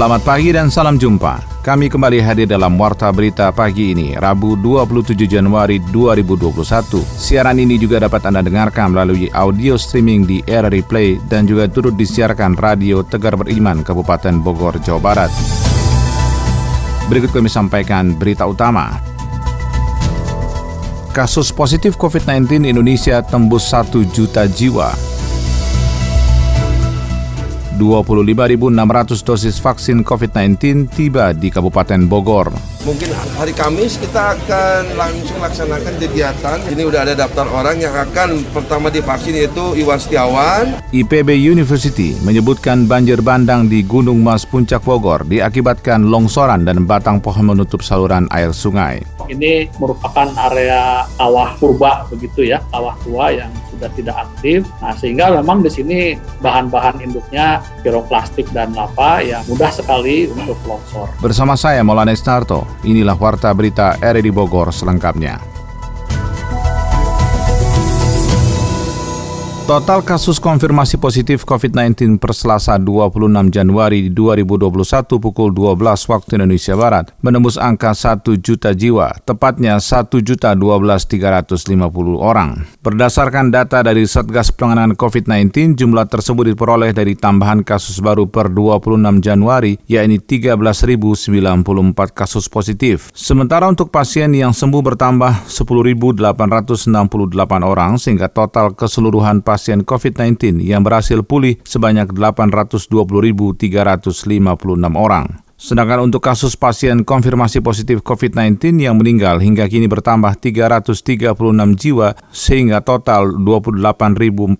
Selamat pagi dan salam jumpa. Kami kembali hadir dalam Warta Berita pagi ini, Rabu 27 Januari 2021. Siaran ini juga dapat Anda dengarkan melalui audio streaming di RRI Play dan juga turut disiarkan Radio Tegar Beriman Kabupaten Bogor, Jawa Barat. Berikut kami sampaikan berita utama. Kasus positif COVID-19 Indonesia tembus 1 juta jiwa. 25.600 dosis vaksin COVID-19 tiba di Kabupaten Bogor. Mungkin hari Kamis kita akan langsung laksanakan kegiatan. Ini udah ada daftar orang yang akan pertama divaksin yaitu Iwan Setiawan. IPB University menyebutkan banjir bandang di Gunung Mas Puncak Bogor diakibatkan longsoran dan batang pohon menutup saluran air sungai. Ini merupakan area kawah purba begitu ya, kawah tua yang sudah tidak aktif. Nah, sehingga memang di sini bahan-bahan induknya piroklastik dan lava yang mudah sekali untuk longsor. Bersama saya Maulana Starto, inilah Warta Berita RRI Bogor selengkapnya. Total kasus konfirmasi positif COVID-19 per Selasa 26 Januari 2021 pukul 12 waktu Indonesia Barat menembus angka 1 juta jiwa, tepatnya 1 juta 12.350 orang. Berdasarkan data dari Satgas Penanganan COVID-19, jumlah tersebut diperoleh dari tambahan kasus baru per 26 Januari, yakni 13.094 kasus positif. Sementara untuk pasien yang sembuh bertambah 10.868 orang, sehingga total keseluruhan pasien pasien COVID-19 yang berhasil pulih sebanyak 820.356 orang. Sedangkan untuk kasus pasien konfirmasi positif COVID-19 yang meninggal hingga kini bertambah 336 jiwa sehingga total 28.468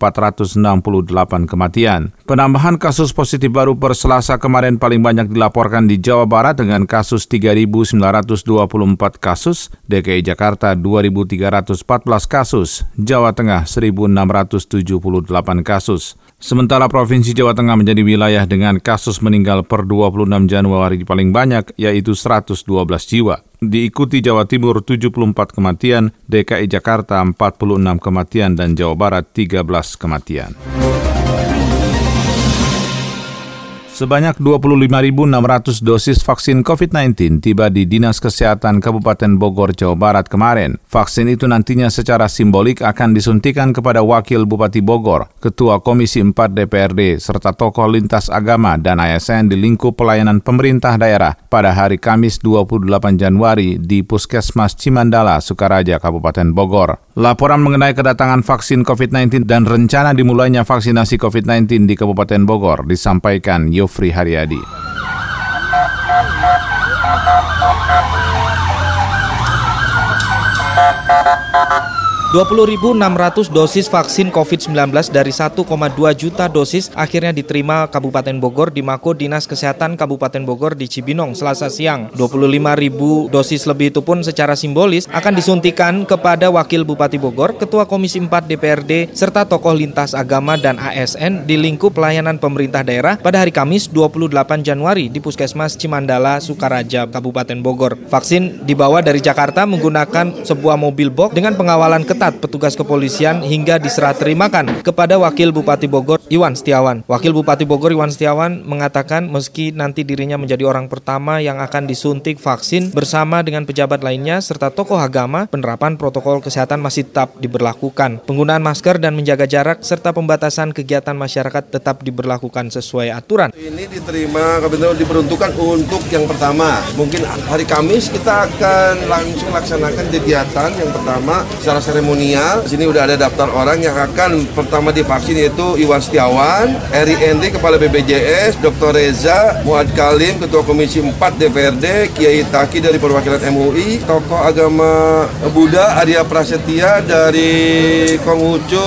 kematian. Penambahan kasus positif baru per Selasa kemarin paling banyak dilaporkan di Jawa Barat dengan kasus 3.924 kasus, DKI Jakarta 2.314 kasus, Jawa Tengah 1.678 kasus. Sementara Provinsi Jawa Tengah menjadi wilayah dengan kasus meninggal per 26 Januari paling banyak, yaitu 112 jiwa. Diikuti Jawa Timur 74 kematian, DKI Jakarta 46 kematian, dan Jawa Barat 13 kematian. Sebanyak 25.600 dosis vaksin COVID-19 tiba di Dinas Kesehatan Kabupaten Bogor, Jawa Barat kemarin. Vaksin itu nantinya secara simbolik akan disuntikan kepada Wakil Bupati Bogor, Ketua Komisi 4 DPRD, serta tokoh lintas agama dan ASN di lingkup pelayanan pemerintah daerah pada hari Kamis 28 Januari di Puskesmas Cimandala, Sukaraja, Kabupaten Bogor. Laporan mengenai kedatangan vaksin COVID-19 dan rencana dimulainya vaksinasi COVID-19 di Kabupaten Bogor disampaikan Yov Yofri Haryadi. 20.600 dosis vaksin COVID-19 dari 1,2 juta dosis akhirnya diterima Kabupaten Bogor di Mako Dinas Kesehatan Kabupaten Bogor di Cibinong selasa siang. 25.000 dosis lebih itu pun secara simbolis akan disuntikan kepada Wakil Bupati Bogor, Ketua Komisi 4 DPRD, serta tokoh lintas agama dan ASN di lingkup pelayanan pemerintah daerah pada hari Kamis 28 Januari di Puskesmas Cimandala, Sukaraja, Kabupaten Bogor. Vaksin dibawa dari Jakarta menggunakan sebuah mobil box dengan pengawalan ketat ketat petugas kepolisian hingga diserah terimakan kepada Wakil Bupati Bogor Iwan Setiawan. Wakil Bupati Bogor Iwan Setiawan mengatakan meski nanti dirinya menjadi orang pertama yang akan disuntik vaksin bersama dengan pejabat lainnya serta tokoh agama, penerapan protokol kesehatan masih tetap diberlakukan. Penggunaan masker dan menjaga jarak serta pembatasan kegiatan masyarakat tetap diberlakukan sesuai aturan. Ini diterima kebetulan diperuntukkan untuk yang pertama. Mungkin hari Kamis kita akan langsung laksanakan kegiatan yang pertama secara seremonial seremonial. Di sini udah ada daftar orang yang akan pertama divaksin yaitu Iwan Setiawan, Eri Endri Kepala BPJS, Dr. Reza, Muad Kalim Ketua Komisi 4 DPRD, Kiai Taki dari perwakilan MUI, tokoh agama Buddha Arya Prasetya dari Konghucu,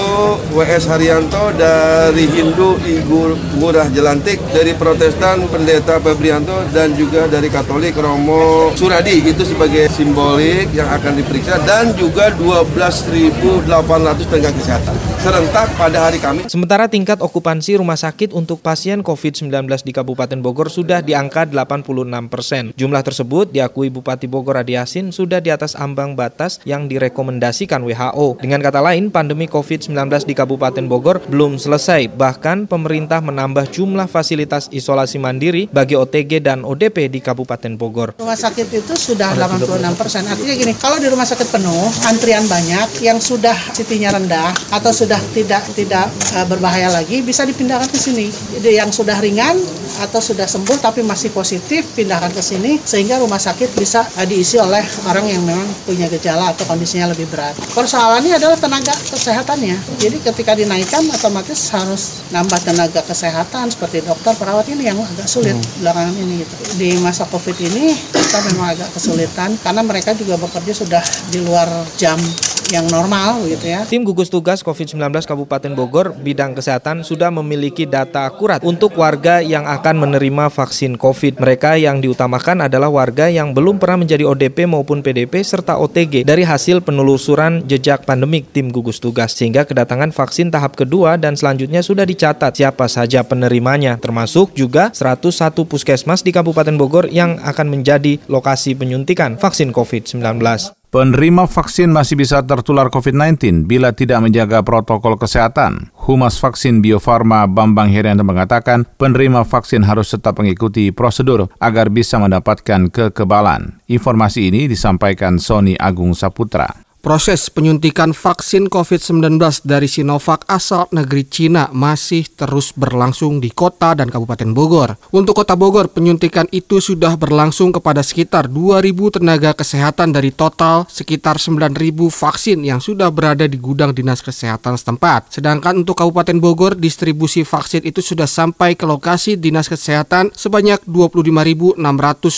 WS Haryanto dari Hindu Igu Murah Jelantik, dari Protestan Pendeta Febrianto dan juga dari Katolik Romo Suradi itu sebagai simbolik yang akan diperiksa dan juga 12 1.800 tenaga kesehatan. Serentak pada hari Kamis. Sementara tingkat okupansi rumah sakit untuk pasien COVID-19 di Kabupaten Bogor sudah di angka 86 persen. Jumlah tersebut diakui Bupati Bogor Adi Yasin sudah di atas ambang batas yang direkomendasikan WHO. Dengan kata lain, pandemi COVID-19 di Kabupaten Bogor belum selesai. Bahkan pemerintah menambah jumlah fasilitas isolasi mandiri bagi OTG dan ODP di Kabupaten Bogor. Rumah sakit itu sudah 86 persen. Artinya gini, kalau di rumah sakit penuh, antrian banyak, yang sudah CT-nya rendah atau sudah tidak tidak uh, berbahaya lagi, bisa dipindahkan ke sini. Jadi yang sudah ringan atau sudah sembuh tapi masih positif, pindahkan ke sini sehingga rumah sakit bisa uh, diisi oleh orang yang memang punya gejala atau kondisinya lebih berat. Persoalannya adalah tenaga kesehatannya. Jadi ketika dinaikkan otomatis harus nambah tenaga kesehatan seperti dokter, perawat ini yang agak sulit hmm. belakangan ini gitu. Di masa Covid ini kita memang agak kesulitan karena mereka juga bekerja sudah di luar jam yang normal gitu ya. Tim gugus tugas COVID-19 Kabupaten Bogor bidang kesehatan sudah memiliki data akurat untuk warga yang akan menerima vaksin COVID. Mereka yang diutamakan adalah warga yang belum pernah menjadi ODP maupun PDP serta OTG dari hasil penelusuran jejak pandemik tim gugus tugas sehingga kedatangan vaksin tahap kedua dan selanjutnya sudah dicatat siapa saja penerimanya termasuk juga 101 puskesmas di Kabupaten Bogor yang akan menjadi lokasi penyuntikan vaksin COVID-19. Penerima vaksin masih bisa tertular COVID-19 bila tidak menjaga protokol kesehatan. Humas Vaksin Bio Farma Bambang Herianto mengatakan penerima vaksin harus tetap mengikuti prosedur agar bisa mendapatkan kekebalan. Informasi ini disampaikan Sony Agung Saputra. Proses penyuntikan vaksin COVID-19 dari Sinovac asal negeri Cina masih terus berlangsung di kota dan Kabupaten Bogor. Untuk kota Bogor, penyuntikan itu sudah berlangsung kepada sekitar 2.000 tenaga kesehatan dari total sekitar 9.000 vaksin yang sudah berada di gudang dinas kesehatan setempat. Sedangkan untuk Kabupaten Bogor, distribusi vaksin itu sudah sampai ke lokasi dinas kesehatan sebanyak 25.600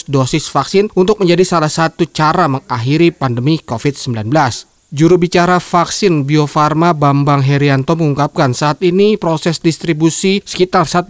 dosis vaksin untuk menjadi salah satu cara mengakhiri pandemi COVID-19. Juru bicara vaksin Bio Farma Bambang Herianto mengungkapkan saat ini proses distribusi sekitar 1,2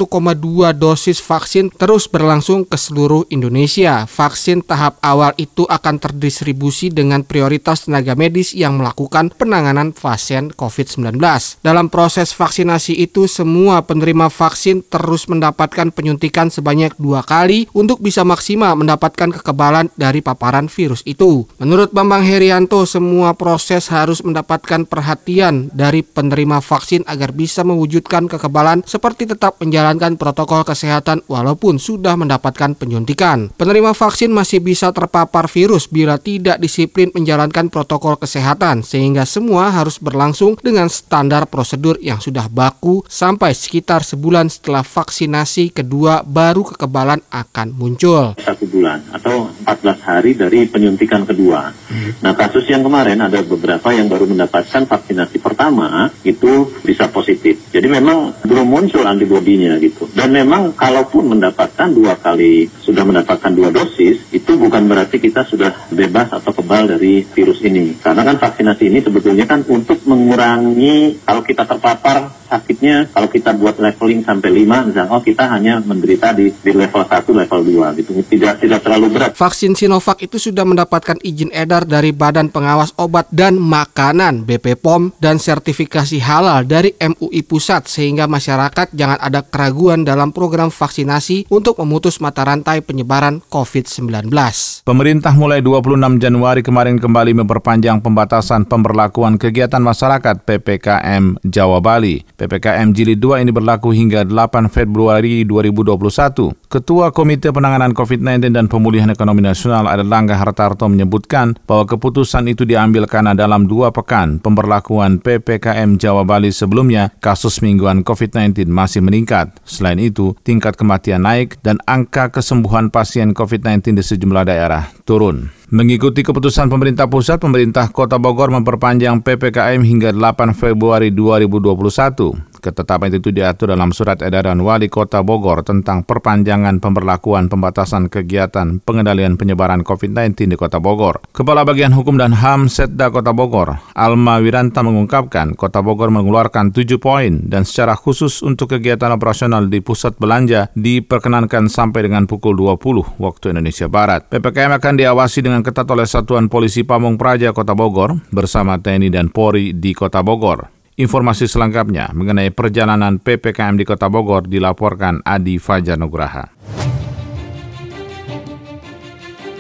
dosis vaksin terus berlangsung ke seluruh Indonesia. Vaksin tahap awal itu akan terdistribusi dengan prioritas tenaga medis yang melakukan penanganan pasien COVID-19. Dalam proses vaksinasi itu semua penerima vaksin terus mendapatkan penyuntikan sebanyak dua kali untuk bisa maksimal mendapatkan kekebalan dari paparan virus itu. Menurut Bambang Herianto semua proses proses harus mendapatkan perhatian dari penerima vaksin agar bisa mewujudkan kekebalan seperti tetap menjalankan protokol kesehatan walaupun sudah mendapatkan penyuntikan. Penerima vaksin masih bisa terpapar virus bila tidak disiplin menjalankan protokol kesehatan sehingga semua harus berlangsung dengan standar prosedur yang sudah baku sampai sekitar sebulan setelah vaksinasi kedua baru kekebalan akan muncul. Satu bulan atau 14 hari dari penyuntikan kedua. Nah kasus yang kemarin ada beberapa yang baru mendapatkan vaksinasi pertama itu bisa positif. Jadi memang belum muncul antibodinya gitu. Dan memang kalaupun mendapatkan dua kali sudah mendapatkan dua dosis, itu bukan berarti kita sudah bebas atau kebal dari virus ini. Karena kan vaksinasi ini sebetulnya kan untuk mengurangi kalau kita terpapar sakitnya kalau kita buat leveling sampai 5 misalnya oh kita hanya menderita di, di level 1 level 2 gitu tidak tidak terlalu berat. Vaksin Sinovac itu sudah mendapatkan izin edar dari Badan Pengawas Obat dan Makanan BP POM dan sertifikasi halal dari MUI Pusat sehingga masyarakat jangan ada keraguan dalam program vaksinasi untuk memutus mata rantai penyebaran COVID-19. Pemerintah mulai 26 Januari kemarin kembali memperpanjang pembatasan pemberlakuan kegiatan masyarakat PPKM Jawa Bali. PPKM Jilid 2 ini berlaku hingga 8 Februari 2021. Ketua Komite Penanganan COVID-19 dan Pemulihan Ekonomi Nasional Langga Hartarto menyebutkan bahwa keputusan itu diambil karena dalam dua pekan pemberlakuan PPKM Jawa Bali sebelumnya, kasus mingguan COVID-19 masih meningkat. Selain itu, tingkat kematian naik dan angka kesembuhan pasien COVID-19 di sejumlah daerah turun. Mengikuti keputusan pemerintah pusat, pemerintah Kota Bogor memperpanjang PPKM hingga 8 Februari 2021. Ketetapan itu diatur dalam surat edaran Wali Kota Bogor tentang perpanjangan pemberlakuan pembatasan kegiatan pengendalian penyebaran COVID-19 di Kota Bogor. Kepala Bagian Hukum dan HAM Setda Kota Bogor, Alma Wiranta mengungkapkan Kota Bogor mengeluarkan tujuh poin dan secara khusus untuk kegiatan operasional di pusat belanja diperkenankan sampai dengan pukul 20 waktu Indonesia Barat. PPKM akan diawasi dengan ketat oleh Satuan Polisi Pamung Praja Kota Bogor bersama TNI dan Polri di Kota Bogor. Informasi selengkapnya mengenai perjalanan PPKM di Kota Bogor dilaporkan Adi Fajar Nugraha.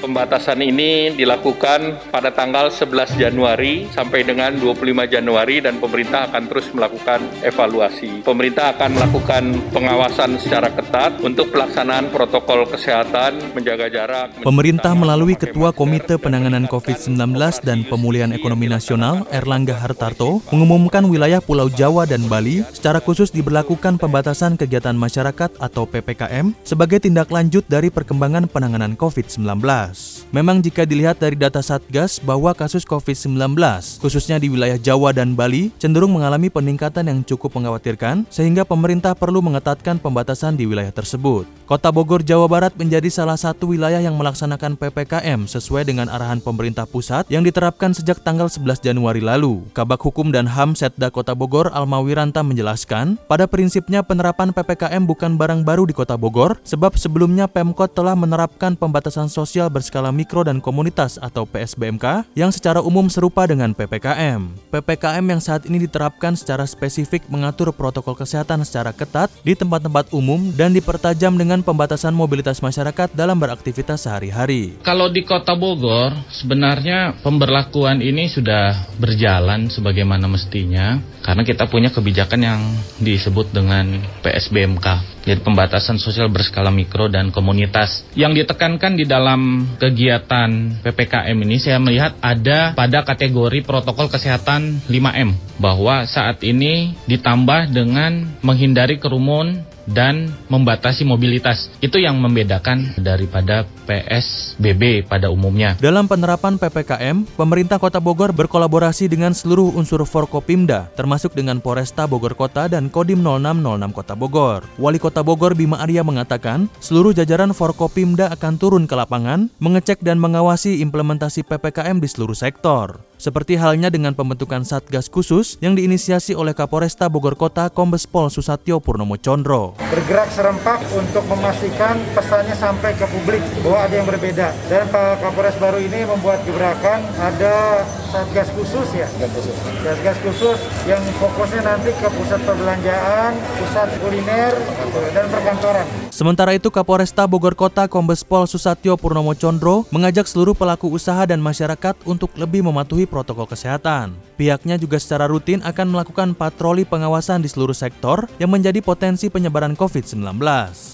Pembatasan ini dilakukan pada tanggal 11 Januari sampai dengan 25 Januari dan pemerintah akan terus melakukan evaluasi. Pemerintah akan melakukan pengawasan secara ketat untuk pelaksanaan protokol kesehatan, menjaga jarak. Pemerintah melalui Ketua Komite Penanganan COVID-19 dan Pemulihan Ekonomi Nasional, Erlangga Hartarto, mengumumkan wilayah Pulau Jawa dan Bali secara khusus diberlakukan pembatasan kegiatan masyarakat atau PPKM sebagai tindak lanjut dari perkembangan penanganan COVID-19. Memang jika dilihat dari data Satgas bahwa kasus COVID-19, khususnya di wilayah Jawa dan Bali, cenderung mengalami peningkatan yang cukup mengkhawatirkan, sehingga pemerintah perlu mengetatkan pembatasan di wilayah tersebut. Kota Bogor, Jawa Barat menjadi salah satu wilayah yang melaksanakan PPKM sesuai dengan arahan pemerintah pusat yang diterapkan sejak tanggal 11 Januari lalu. Kabak Hukum dan HAM Setda Kota Bogor, Alma Wiranta menjelaskan, pada prinsipnya penerapan PPKM bukan barang baru di Kota Bogor, sebab sebelumnya Pemkot telah menerapkan pembatasan sosial berskala mikro dan komunitas atau PSBMK yang secara umum serupa dengan PPKM. PPKM yang saat ini diterapkan secara spesifik mengatur protokol kesehatan secara ketat di tempat-tempat umum dan dipertajam dengan pembatasan mobilitas masyarakat dalam beraktivitas sehari-hari. Kalau di Kota Bogor, sebenarnya pemberlakuan ini sudah berjalan sebagaimana mestinya karena kita punya kebijakan yang disebut dengan PSBMK. Jadi pembatasan sosial berskala mikro dan komunitas. Yang ditekankan di dalam kegiatan PPKM ini saya melihat ada pada kategori protokol kesehatan 5M bahwa saat ini ditambah dengan menghindari kerumun dan membatasi mobilitas. Itu yang membedakan daripada PSBB pada umumnya. Dalam penerapan PPKM, pemerintah Kota Bogor berkolaborasi dengan seluruh unsur Forkopimda, termasuk dengan Poresta Bogor Kota dan Kodim 0606 Kota Bogor. Wali Kota Bogor Bima Arya mengatakan, seluruh jajaran Forkopimda akan turun ke lapangan, mengecek dan mengawasi implementasi PPKM di seluruh sektor. Seperti halnya dengan pembentukan Satgas khusus yang diinisiasi oleh Kapolresta Bogor Kota Kombes Pol Susatyo Purnomo Chondro. Bergerak serempak untuk memastikan pesannya sampai ke publik bahwa ada yang berbeda. Dan Pak Kapolres baru ini membuat gebrakan ada Satgas khusus ya. Satgas khusus yang fokusnya nanti ke pusat perbelanjaan, pusat kuliner, dan perkantoran. Sementara itu Kapolresta Bogor Kota Kombes Pol Susatyo Purnomo Chondro mengajak seluruh pelaku usaha dan masyarakat untuk lebih mematuhi protokol kesehatan. Pihaknya juga secara rutin akan melakukan patroli pengawasan di seluruh sektor yang menjadi potensi penyebaran COVID-19.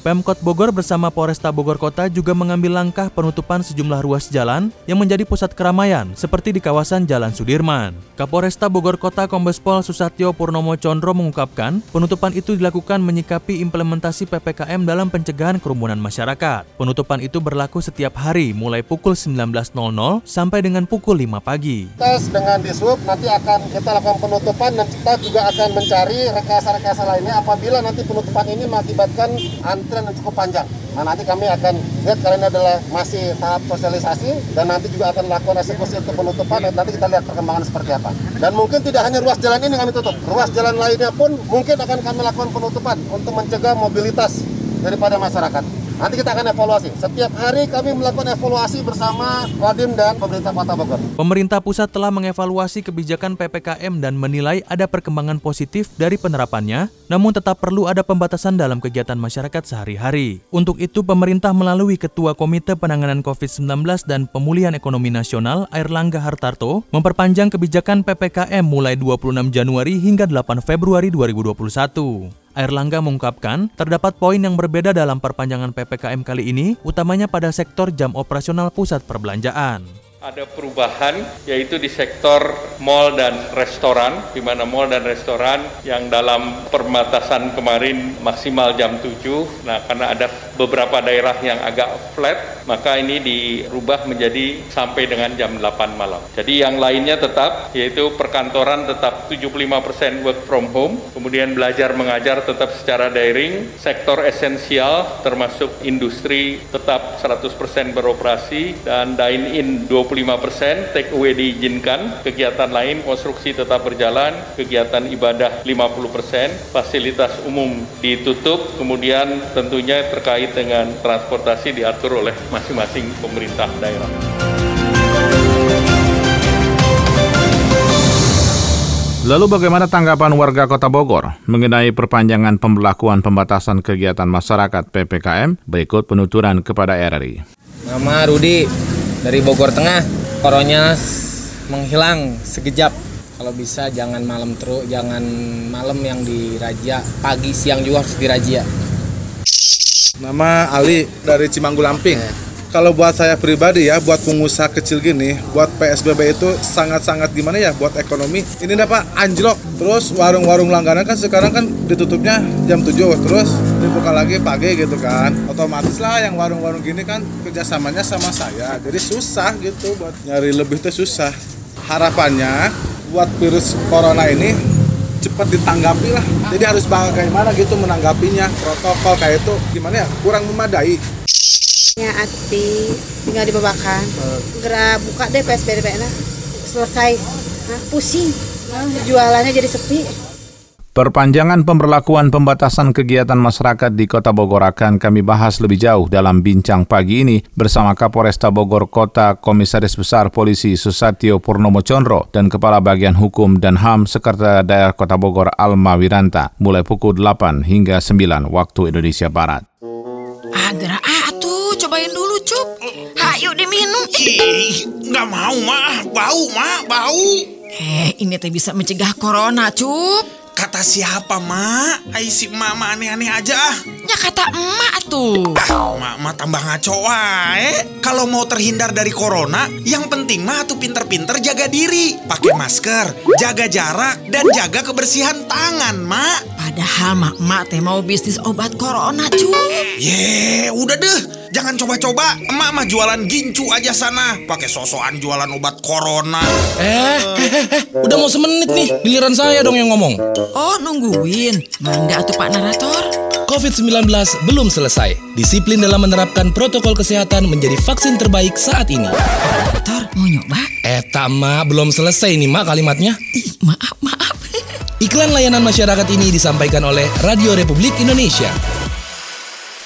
Pemkot Bogor bersama Polresta Bogor Kota juga mengambil langkah penutupan sejumlah ruas jalan yang menjadi pusat keramaian seperti di kawasan Jalan Sudirman. Kapolresta Bogor Kota Kombes Pol Susatyo Purnomo Chondro mengungkapkan penutupan itu dilakukan menyikapi implementasi PPKM dalam pencegahan kerumunan masyarakat. Penutupan itu berlaku setiap hari mulai pukul 19.00 sampai dengan pukul 5 pagi tes dengan disub nanti akan kita lakukan penutupan dan kita juga akan mencari rekayasa-rekayasa lainnya apabila nanti penutupan ini mengakibatkan antrian yang cukup panjang. Nah nanti kami akan lihat karena ini adalah masih tahap sosialisasi dan nanti juga akan lakukan eksekusi untuk penutupan dan nanti kita lihat perkembangan seperti apa. Dan mungkin tidak hanya ruas jalan ini kami tutup, ruas jalan lainnya pun mungkin akan kami lakukan penutupan untuk mencegah mobilitas daripada masyarakat. Nanti kita akan evaluasi. Setiap hari kami melakukan evaluasi bersama Kodim dan pemerintah Kota Bogor. Pemerintah pusat telah mengevaluasi kebijakan PPKM dan menilai ada perkembangan positif dari penerapannya, namun tetap perlu ada pembatasan dalam kegiatan masyarakat sehari-hari. Untuk itu, pemerintah melalui Ketua Komite Penanganan COVID-19 dan Pemulihan Ekonomi Nasional, Airlangga Hartarto, memperpanjang kebijakan PPKM mulai 26 Januari hingga 8 Februari 2021. Airlangga mengungkapkan, terdapat poin yang berbeda dalam perpanjangan PPKM kali ini, utamanya pada sektor jam operasional pusat perbelanjaan. Ada perubahan yaitu di sektor mall dan restoran, di mana mall dan restoran yang dalam perbatasan kemarin maksimal jam 7, nah karena ada beberapa daerah yang agak flat, maka ini dirubah menjadi sampai dengan jam 8 malam. Jadi yang lainnya tetap, yaitu perkantoran tetap 75% work from home, kemudian belajar mengajar tetap secara daring, sektor esensial termasuk industri tetap 100% beroperasi, dan dine-in 20 25%, take away diizinkan, kegiatan lain konstruksi tetap berjalan, kegiatan ibadah 50%, fasilitas umum ditutup, kemudian tentunya terkait dengan transportasi diatur oleh masing-masing pemerintah daerah. Lalu bagaimana tanggapan warga Kota Bogor mengenai perpanjangan pemberlakuan pembatasan kegiatan masyarakat PPKM? Berikut penuturan kepada RRI. Nama Rudi dari Bogor Tengah. Koronya menghilang sekejap. Kalau bisa jangan malam terus, jangan malam yang dirajia, pagi siang juga harus dirajia. Nama Ali dari Cimanggu Lamping. Kalau buat saya pribadi ya, buat pengusaha kecil gini, buat PSBB itu sangat-sangat gimana ya buat ekonomi. Ini dapat anjlok. Terus warung-warung langganan kan sekarang kan ditutupnya jam 7, terus dibuka lagi pagi gitu kan. Otomatis lah yang warung-warung gini kan kerjasamanya sama saya. Jadi susah gitu buat nyari lebih itu susah. Harapannya buat virus corona ini cepat ditanggapi lah. Jadi harus bagaimana gitu menanggapinya. Protokol kayak itu gimana ya kurang memadai. Ya Ati tinggal dibabakan. Segera buka deh PSBB nah. Selesai. Hah, pusing. Nah, jualannya jadi sepi. Perpanjangan pemberlakuan pembatasan kegiatan masyarakat di Kota Bogor akan kami bahas lebih jauh dalam bincang pagi ini bersama Kapolresta Bogor Kota Komisaris Besar Polisi Susatyo Purnomo Chondro dan Kepala Bagian Hukum dan HAM Sekretariat Daerah Kota Bogor Alma Wiranta mulai pukul 8 hingga 9 waktu Indonesia Barat. Ada Ih, nggak mau mah, bau mah, bau. Eh, ini teh bisa mencegah corona cup. Kata siapa mak? Ai si mama aneh-aneh aja ah. Ya kata emak tuh. Ah, mak mah tambah ngaco wae. Kalau mau terhindar dari corona, yang penting mah tuh pinter-pinter jaga diri. Pakai masker, jaga jarak, dan jaga kebersihan tangan, mak. Padahal mak-mak teh mau bisnis obat corona cup. Ye, udah deh. Jangan coba-coba. Emak mah jualan gincu aja sana. Pakai sosokan jualan obat corona. Eh, eh, eh, eh, udah mau semenit nih. Giliran saya dong yang ngomong. Oh, nungguin. Mangga atuh Pak Narator. COVID-19 belum selesai. Disiplin dalam menerapkan protokol kesehatan menjadi vaksin terbaik saat ini. Narator, mau nyoba? Eh, mak, belum selesai nih, Mak, kalimatnya. Ih, maaf, maaf. Iklan layanan masyarakat ini disampaikan oleh Radio Republik Indonesia.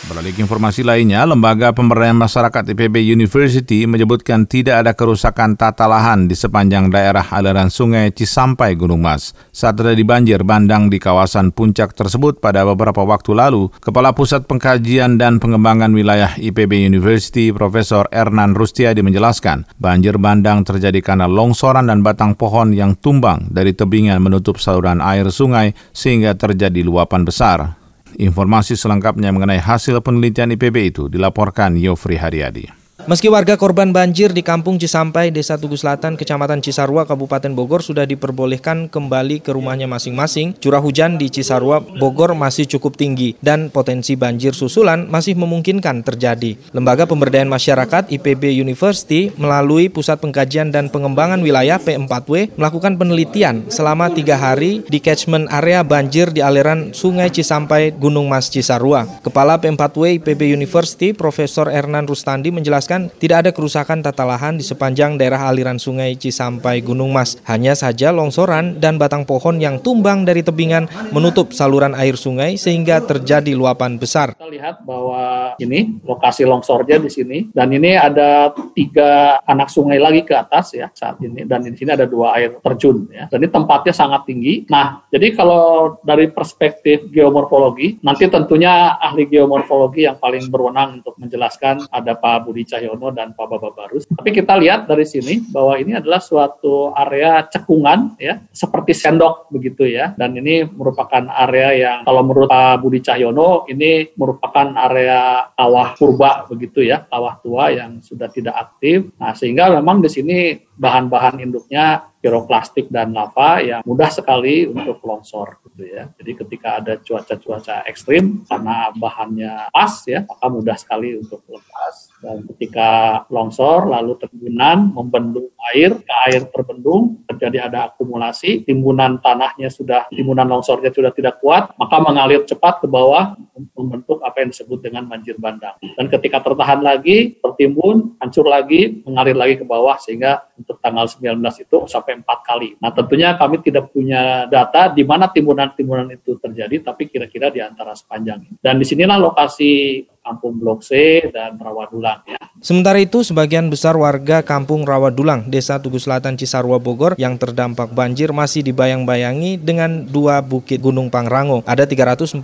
Beralih informasi lainnya, Lembaga Pemberdayaan Masyarakat IPB University menyebutkan tidak ada kerusakan tata lahan di sepanjang daerah aliran sungai Cisampai Gunung Mas. Saat terjadi banjir bandang di kawasan puncak tersebut pada beberapa waktu lalu, Kepala Pusat Pengkajian dan Pengembangan Wilayah IPB University Profesor Ernan Rustiadi menjelaskan, banjir bandang terjadi karena longsoran dan batang pohon yang tumbang dari tebingan menutup saluran air sungai sehingga terjadi luapan besar. Informasi selengkapnya mengenai hasil penelitian IPB itu dilaporkan Yofri Haryadi. Meski warga korban banjir di Kampung Cisampai, Desa Tugu Selatan, Kecamatan Cisarua, Kabupaten Bogor sudah diperbolehkan kembali ke rumahnya masing-masing, curah hujan di Cisarua, Bogor masih cukup tinggi dan potensi banjir susulan masih memungkinkan terjadi. Lembaga Pemberdayaan Masyarakat IPB University melalui Pusat Pengkajian dan Pengembangan Wilayah P4W melakukan penelitian selama tiga hari di catchment area banjir di aliran Sungai Cisampai, Gunung Mas Cisarua. Kepala P4W IPB University, Profesor Ernan Rustandi menjelaskan tidak ada kerusakan tata lahan di sepanjang daerah aliran sungai Cisampai Gunung Mas. Hanya saja longsoran dan batang pohon yang tumbang dari tebingan menutup saluran air sungai sehingga terjadi luapan besar. Kita lihat bahwa ini lokasi longsornya di sini dan ini ada tiga anak sungai lagi ke atas ya saat ini dan di sini ada dua air terjun ya. Ini tempatnya sangat tinggi. Nah, jadi kalau dari perspektif geomorfologi, nanti tentunya ahli geomorfologi yang paling berwenang untuk menjelaskan ada Pak Budi Cahyono dan Pak Baba Barus. Tapi kita lihat dari sini bahwa ini adalah suatu area cekungan ya, seperti sendok begitu ya. Dan ini merupakan area yang kalau menurut Pak Budi Cahyono ini merupakan area kawah purba begitu ya, kawah tua yang sudah tidak aktif. Nah, sehingga memang di sini bahan-bahan induknya piroklastik dan lava yang mudah sekali untuk longsor gitu ya. Jadi ketika ada cuaca-cuaca ekstrim karena bahannya pas ya, maka mudah sekali untuk lepas. Dan ketika longsor lalu timbunan membendung air, ke air terbendung, terjadi ada akumulasi, timbunan tanahnya sudah timbunan longsornya sudah tidak kuat, maka mengalir cepat ke bawah membentuk apa yang disebut dengan banjir bandang. Dan ketika tertahan lagi, tertimbun, hancur lagi, mengalir lagi ke bawah sehingga untuk tanggal 19 itu sampai empat kali. Nah tentunya kami tidak punya data di mana timbunan-timbunan itu terjadi, tapi kira-kira di antara sepanjang ini. Dan di sinilah lokasi Kampung Blok C dan Rawadulang ya. Sementara itu, sebagian besar warga kampung Rawadulang, Desa Tugu Selatan Cisarua Bogor yang terdampak banjir masih dibayang-bayangi dengan dua bukit Gunung Pangrango. Ada 342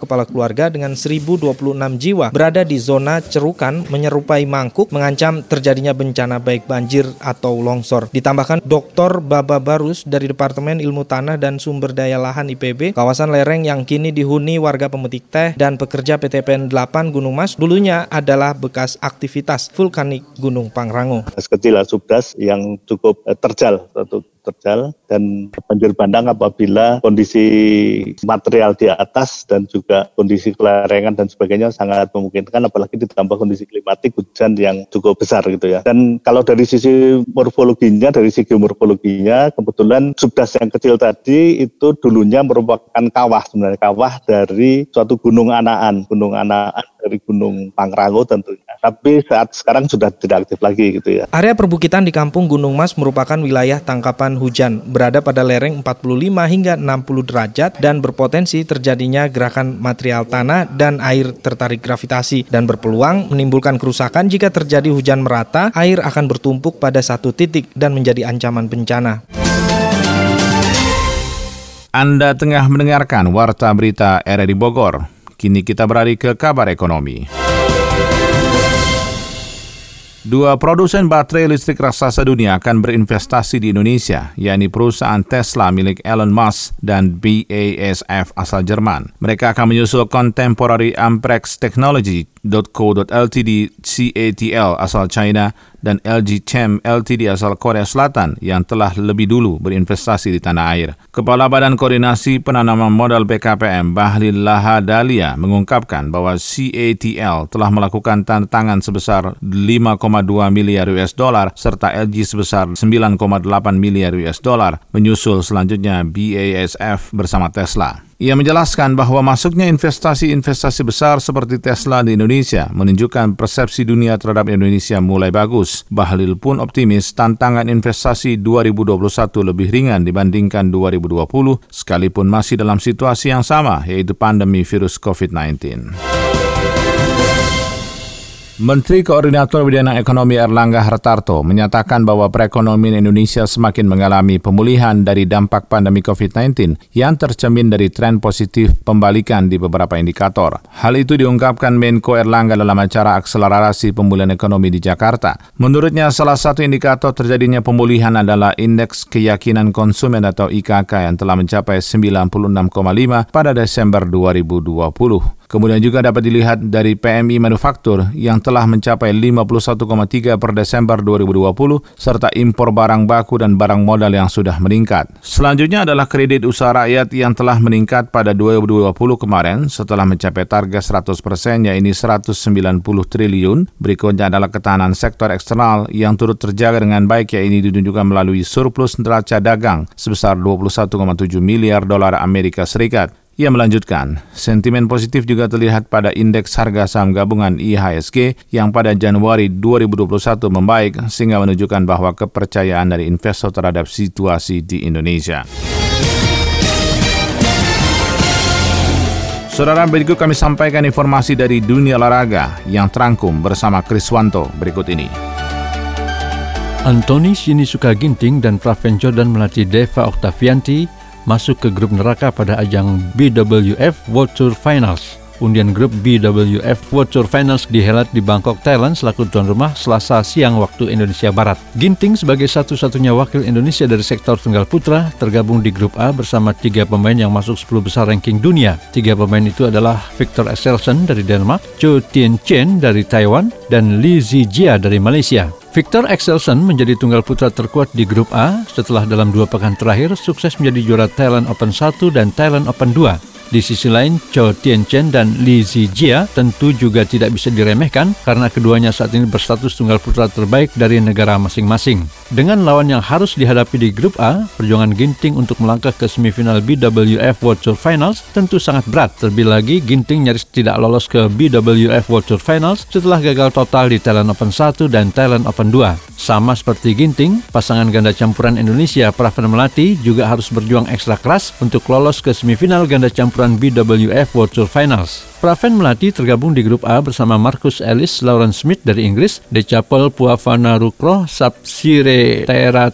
kepala keluarga dengan 1026 jiwa berada di zona cerukan menyerupai mangkuk mengancam terjadinya bencana baik banjir atau longsor. Ditambahkan Dr. Baba Barus dari Departemen Ilmu Tanah dan Sumber Daya Lahan IPB, kawasan lereng yang kini dihuni warga pemetik teh dan pekerja PTPN 8 Gunung Mas dulunya adalah bekas aktivitas vulkanik Gunung Pangrango. Kecil subdas yang cukup eh, terjal, terjal dan banjir bandang apabila kondisi material di atas dan juga kondisi kelerengan dan sebagainya sangat memungkinkan apalagi ditambah kondisi klimatik hujan yang cukup besar gitu ya. Dan kalau dari sisi morfologinya, dari segi morfologinya kebetulan subdas yang kecil tadi itu dulunya merupakan kawah sebenarnya kawah dari suatu gunung anaan, gunung anaan dari gunung Pangrango tentunya. Tapi saat sekarang sudah tidak aktif lagi gitu ya. Area perbukitan di Kampung Gunung Mas merupakan wilayah tangkapan hujan berada pada lereng 45 hingga 60 derajat dan berpotensi terjadinya gerakan material tanah dan air tertarik gravitasi dan berpeluang menimbulkan kerusakan jika terjadi hujan merata, air akan bertumpuk pada satu titik dan menjadi ancaman bencana. Anda tengah mendengarkan Warta Berita RRI Bogor. Kini kita beralih ke kabar ekonomi. Dua produsen baterai listrik raksasa dunia akan berinvestasi di Indonesia, yakni perusahaan Tesla milik Elon Musk dan BASF asal Jerman. Mereka akan menyusul Contemporary Amperex Technology .co.ltd CATL asal China dan LG Chem Ltd asal Korea Selatan yang telah lebih dulu berinvestasi di tanah air. Kepala Badan Koordinasi Penanaman Modal BKPM Bahlil Lahadalia mengungkapkan bahwa CATL telah melakukan tanda tangan sebesar 5,2 miliar US dollar serta LG sebesar 9,8 miliar US dollar menyusul selanjutnya BASF bersama Tesla. Ia menjelaskan bahwa masuknya investasi-investasi besar seperti Tesla di Indonesia menunjukkan persepsi dunia terhadap Indonesia mulai bagus. Bahlil pun optimis tantangan investasi 2021 lebih ringan dibandingkan 2020 sekalipun masih dalam situasi yang sama yaitu pandemi virus COVID-19. Menteri Koordinator Bidang Ekonomi Erlangga Hartarto menyatakan bahwa perekonomian Indonesia semakin mengalami pemulihan dari dampak pandemi COVID-19 yang tercermin dari tren positif pembalikan di beberapa indikator. Hal itu diungkapkan Menko Erlangga dalam acara akselerasi pemulihan ekonomi di Jakarta. Menurutnya salah satu indikator terjadinya pemulihan adalah Indeks Keyakinan Konsumen atau IKK yang telah mencapai 96,5 pada Desember 2020. Kemudian juga dapat dilihat dari PMI Manufaktur yang telah mencapai 51,3 per Desember 2020 serta impor barang baku dan barang modal yang sudah meningkat. Selanjutnya adalah kredit usaha rakyat yang telah meningkat pada 2020 kemarin setelah mencapai target 100 persen yaitu 190 triliun. Berikutnya adalah ketahanan sektor eksternal yang turut terjaga dengan baik yaitu ditunjukkan melalui surplus neraca dagang sebesar 21,7 miliar dolar Amerika Serikat. Ia melanjutkan, sentimen positif juga terlihat pada indeks harga saham gabungan IHSG yang pada Januari 2021 membaik sehingga menunjukkan bahwa kepercayaan dari investor terhadap situasi di Indonesia. Saudara berikut kami sampaikan informasi dari dunia olahraga yang terangkum bersama Kriswanto berikut ini. Antoni Sinisuka Ginting dan Praven Jordan melatih Deva Oktavianti masuk ke grup neraka pada ajang BWF World Tour Finals. Undian grup BWF World Tour Finals dihelat di Bangkok, Thailand selaku tuan rumah selasa siang waktu Indonesia Barat. Ginting sebagai satu-satunya wakil Indonesia dari sektor tunggal putra tergabung di grup A bersama tiga pemain yang masuk 10 besar ranking dunia. Tiga pemain itu adalah Victor Axelsen dari Denmark, Cho Tien Chen dari Taiwan, dan Li Zijia dari Malaysia. Victor Axelsen menjadi tunggal putra terkuat di grup A setelah dalam dua pekan terakhir sukses menjadi juara Thailand Open 1 dan Thailand Open 2. Di sisi lain, Cho Tien Chen dan Li Zijia tentu juga tidak bisa diremehkan karena keduanya saat ini berstatus tunggal putra terbaik dari negara masing-masing. Dengan lawan yang harus dihadapi di grup A, perjuangan Ginting untuk melangkah ke semifinal BWF World Tour Finals tentu sangat berat. Terlebih lagi, Ginting nyaris tidak lolos ke BWF World Tour Finals setelah gagal total di Thailand Open 1 dan Thailand Open 2. Sama seperti Ginting, pasangan ganda campuran Indonesia Praven Melati juga harus berjuang ekstra keras untuk lolos ke semifinal ganda campuran BWF World Tour Finals. Praven Melati tergabung di grup A bersama Marcus Ellis, Lauren Smith dari Inggris, Decapel Puavana Rukro, Sapsire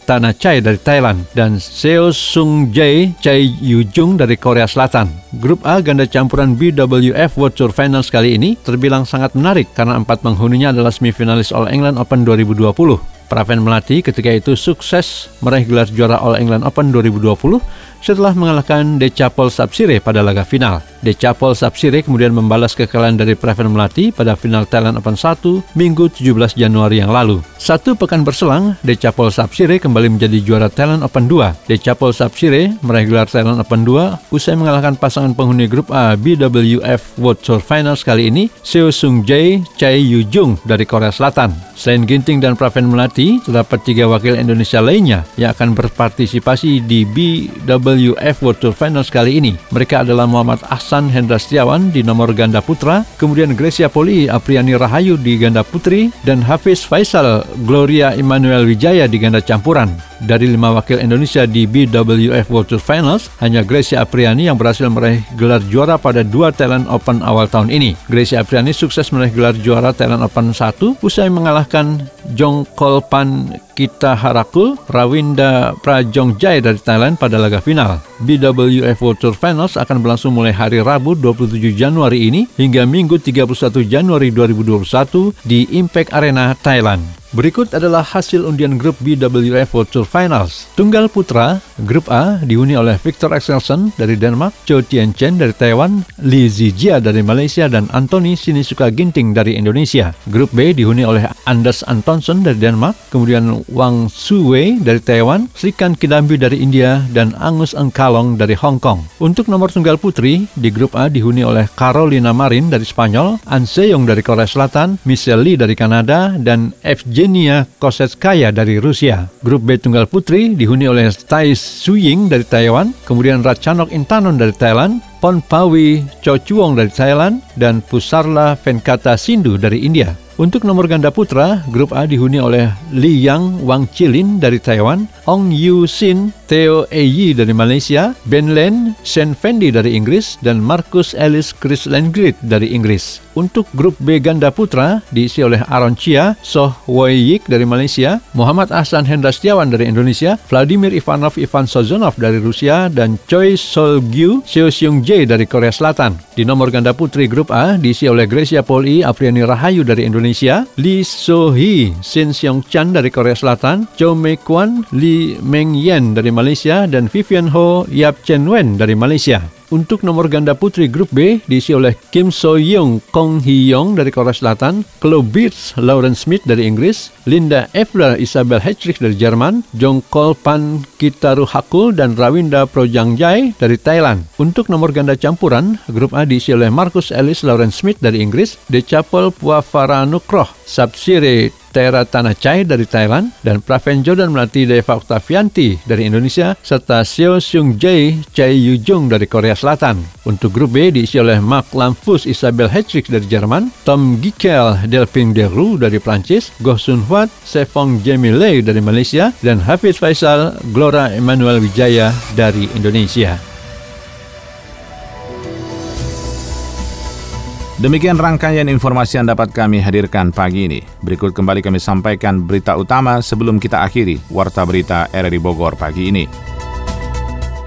Tanachai dari Thailand, dan Seo Sung Jae Chai Yu Jung dari Korea Selatan. Grup A ganda campuran BWF World Tour Finals kali ini terbilang sangat menarik karena empat penghuninya adalah semifinalis All England Open 2020. Praven Melati ketika itu sukses meraih gelar juara All England Open 2020 setelah mengalahkan Decapol Sapsire pada laga final. Decapol Sapsire kemudian membalas kekalahan dari Praven Melati pada final Thailand Open 1 Minggu 17 Januari yang lalu. Satu pekan berselang, Decapol Sapsire kembali menjadi juara Thailand Open 2. Decapol Sapsire meraih gelar Thailand Open 2 usai mengalahkan pasangan penghuni grup A BWF World Tour Finals kali ini, Seo Sung Jae, Chai Yu Jung dari Korea Selatan. Selain Ginting dan Praven Melati, terdapat tiga wakil Indonesia lainnya yang akan berpartisipasi di BWF World Tour Finals kali ini. Mereka adalah Muhammad Ahsan Hendra Setiawan di nomor ganda putra, kemudian Gracia Poli Apriani Rahayu di ganda putri, dan Hafiz Faisal Gloria Emmanuel Wijaya di ganda campuran. Dari lima wakil Indonesia di BWF World Tour Finals, hanya Gracia Apriani yang berhasil meraih gelar juara pada dua Thailand Open awal tahun ini. Gracia Apriani sukses meraih gelar juara Thailand Open 1 usai mengalahkan Jong Kolpan Kita Harakul Rawinda Prajongjai dari Thailand pada laga final. BWF World Tour Finals akan berlangsung mulai hari Rabu 27 Januari ini hingga Minggu 31 Januari 2021 di Impact Arena, Thailand. Berikut adalah hasil undian grup BWF World Tour Finals. Tunggal putra, grup A dihuni oleh Victor Axelsen dari Denmark, Cho Tien Chen dari Taiwan, Li Zijia dari Malaysia, dan Anthony Sinisuka Ginting dari Indonesia. Grup B dihuni oleh Anders Antonsen dari Denmark, kemudian Wang Suwei dari Taiwan, Srikan Kidambi dari India, dan Angus Engkalong dari Hong Kong. Untuk nomor tunggal putri, di grup A dihuni oleh Carolina Marin dari Spanyol, An Seyong dari Korea Selatan, Michelle Lee dari Kanada, dan FJ Evgenia Kosetskaya dari Rusia. Grup B tunggal putri dihuni oleh Tai Suying dari Taiwan, kemudian Ratchanok Intanon dari Thailand, Ponpawi Chochuong dari Thailand, dan Pusarla Venkata Sindhu dari India. Untuk nomor ganda putra, grup A dihuni oleh Li Yang Wang Chilin dari Taiwan, Ong Yu Sin, Theo Eyi dari Malaysia, Ben Len, Shen Fendi dari Inggris, dan Marcus Ellis Chris Lengrit dari Inggris. Untuk grup B ganda putra diisi oleh Aaron Chia, Soh Wei Yik dari Malaysia, Muhammad Ahsan Hendra Setiawan dari Indonesia, Vladimir Ivanov Ivan Sozonov dari Rusia, dan Choi Sol Gyu Seo Seung Jae dari Korea Selatan. Di nomor ganda putri grup A diisi oleh Gracia Poli Apriani Rahayu dari Indonesia, Indonesia, Lee So-hee, Shin Seong-chan dari Korea Selatan, Cho Mei-kwan, Lee Meng-yen dari Malaysia, dan Vivian Ho Yap Chen-wen dari Malaysia. Untuk nomor ganda putri grup B diisi oleh Kim So Young, Kong Hee Young dari Korea Selatan, Chloe Beers, Lauren Smith dari Inggris, Linda Evler, Isabel Hetrich dari Jerman, Jong Kol Pan Kitaru Hakul dan Rawinda Projangjai dari Thailand. Untuk nomor ganda campuran, grup A diisi oleh Marcus Ellis, Lauren Smith dari Inggris, Decapel Puavara Nukroh, Sapsire Tera Tanachai dari Thailand, dan Praven Jordan melatih Deva Octavianti dari Indonesia, serta Seo Seung Jae Chai Yu Jung dari Korea Selatan. Untuk grup B diisi oleh Mark Lamfus Isabel Hetrick dari Jerman, Tom Gikel Delphine Deru dari Prancis, Goh Sun Huat Sefong Jamie dari Malaysia, dan Hafiz Faisal Glora Emmanuel Wijaya dari Indonesia. Demikian rangkaian informasi yang dapat kami hadirkan pagi ini. Berikut kembali kami sampaikan berita utama sebelum kita akhiri Warta Berita RRI Bogor pagi ini.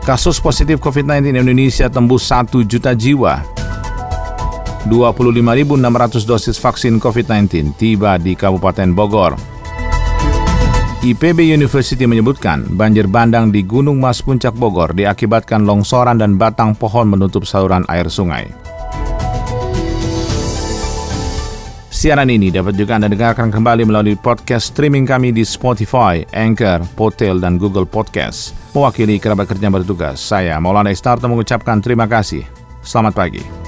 Kasus positif COVID-19 Indonesia tembus 1 juta jiwa. 25.600 dosis vaksin COVID-19 tiba di Kabupaten Bogor. IPB University menyebutkan banjir bandang di Gunung Mas Puncak Bogor diakibatkan longsoran dan batang pohon menutup saluran air sungai. Siaran ini dapat juga Anda dengarkan kembali melalui podcast streaming kami di Spotify, Anchor, Potel, dan Google Podcast. Mewakili kerabat kerja bertugas, saya Maulana Istarto mengucapkan terima kasih. Selamat pagi.